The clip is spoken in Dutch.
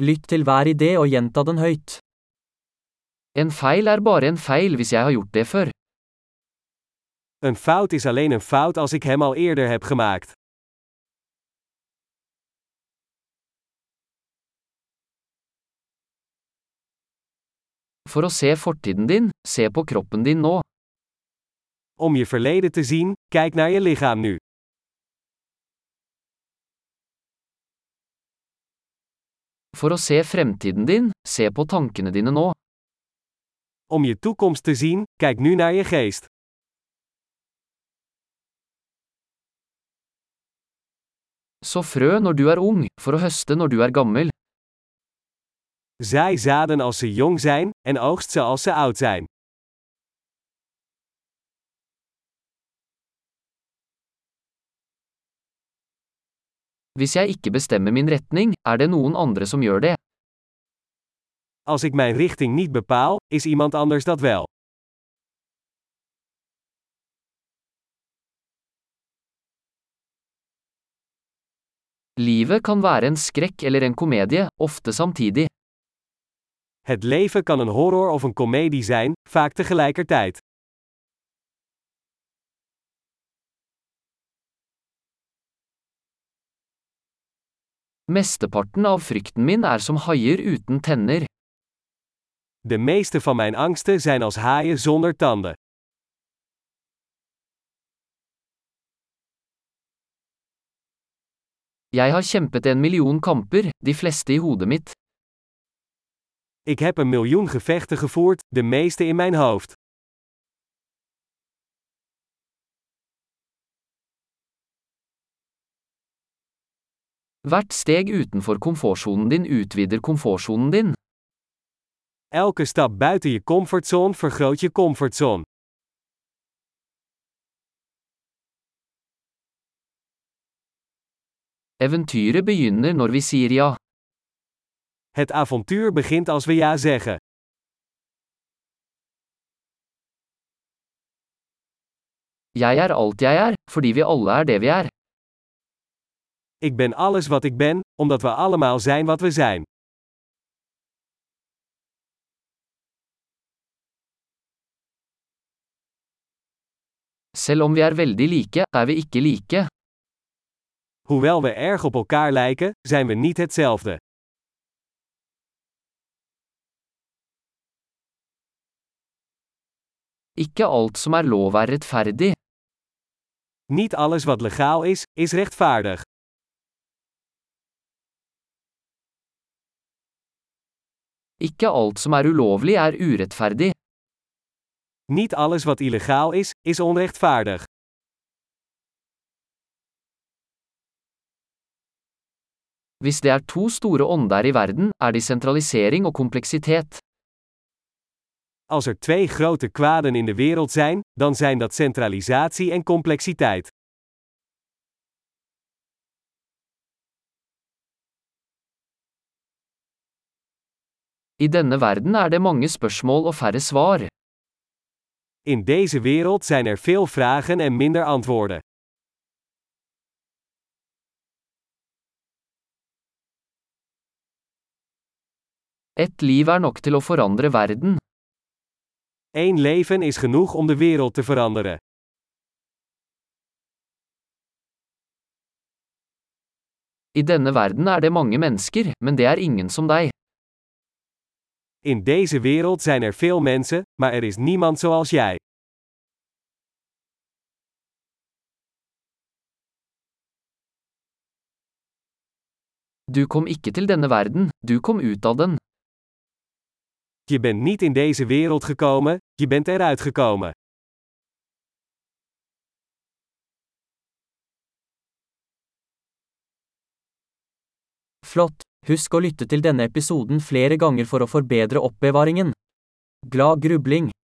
Lytt til hver idé og gjenta den høyt. En feil er bare en feil hvis jeg har gjort det før. Een fout is alleen een fout als ik hem al eerder heb gemaakt. For å se fortiden din, se på kroppen din nå. Om je verleden te zien, kijk naar je lichaam nu. For å se fremtiden din, se på tankene dine nå. Om je toekomst te zien, kijk nu naar je geest. Så frø når du er ung, for å høste når du er gammel. Zaai zaden als ze jong zijn, en oogst ze als ze oud zijn. Hvis jeg ikke bestemmer min retning, er det noen andre som gjør det. Als ik mijn richting niet bepaal, is iemand anders dat wel. Livet kan være en skrekk eller en komedie, ofte samtidig. Het leven kan een horror of een komedie zijn, vaak tegelijkertijd. Mesteparten av frykten min er som haier uten tenner. De meeste van mijn angsten zijn als haaien zonder tanden. Jeg har kjempet en million kamper, de fleste i hodet mitt. Ik heb een miljoen gevechten gevoerd, de meeste in mijn hoofd. Hvert steg utenfor komfortsonen din utvider komfortsonen din. Elke stap buiten je comfortzone vergroot je comfortzone. Eventyret begynner når vi sier ja. Het avontuur begint als we ja zeggen. Jeg er alt jeg er, fordi vi alle er det vi er. Ik ben alles wat ik ben, omdat we allemaal zijn wat we zijn. Selv om vi er veldig like, er vi ikke like. Hoewel we erg op elkaar lijken, zijn we niet hetzelfde. Ikke alt som er lov er rettferdig. Niet alles wat legaal is, is rechtvaardig. Ikke alt som er ulovlig er urettferdig. Niet alles wat illegaal is, is onrechtvaardig. Hvis det er to store ånder i verden, er de sentralisering og kompleksitet. Als er twee grote kwaden in de wereld zijn, dan zijn dat centralisatie en complexiteit. I denne verden er det mange spørsmål og færre svar. In deze wereld zijn er veel vragen en minder antwoorden. Et liv er nok til å forandre verden. Eén leven is genoeg om de wereld te veranderen. I denne verden er det mange mennesker, men det er ingen som deg. In deze wereld zijn er veel mensen, maar er is niemand zoals jij. Du kom ikke til denne verden, du kom ut av den. Je bent niet in deze wereld gekomen, je bent eruit gekomen. Flott! Husk å lytte til denne episoden flere ganger for å forbedre oppbevaringen. Glad grubling!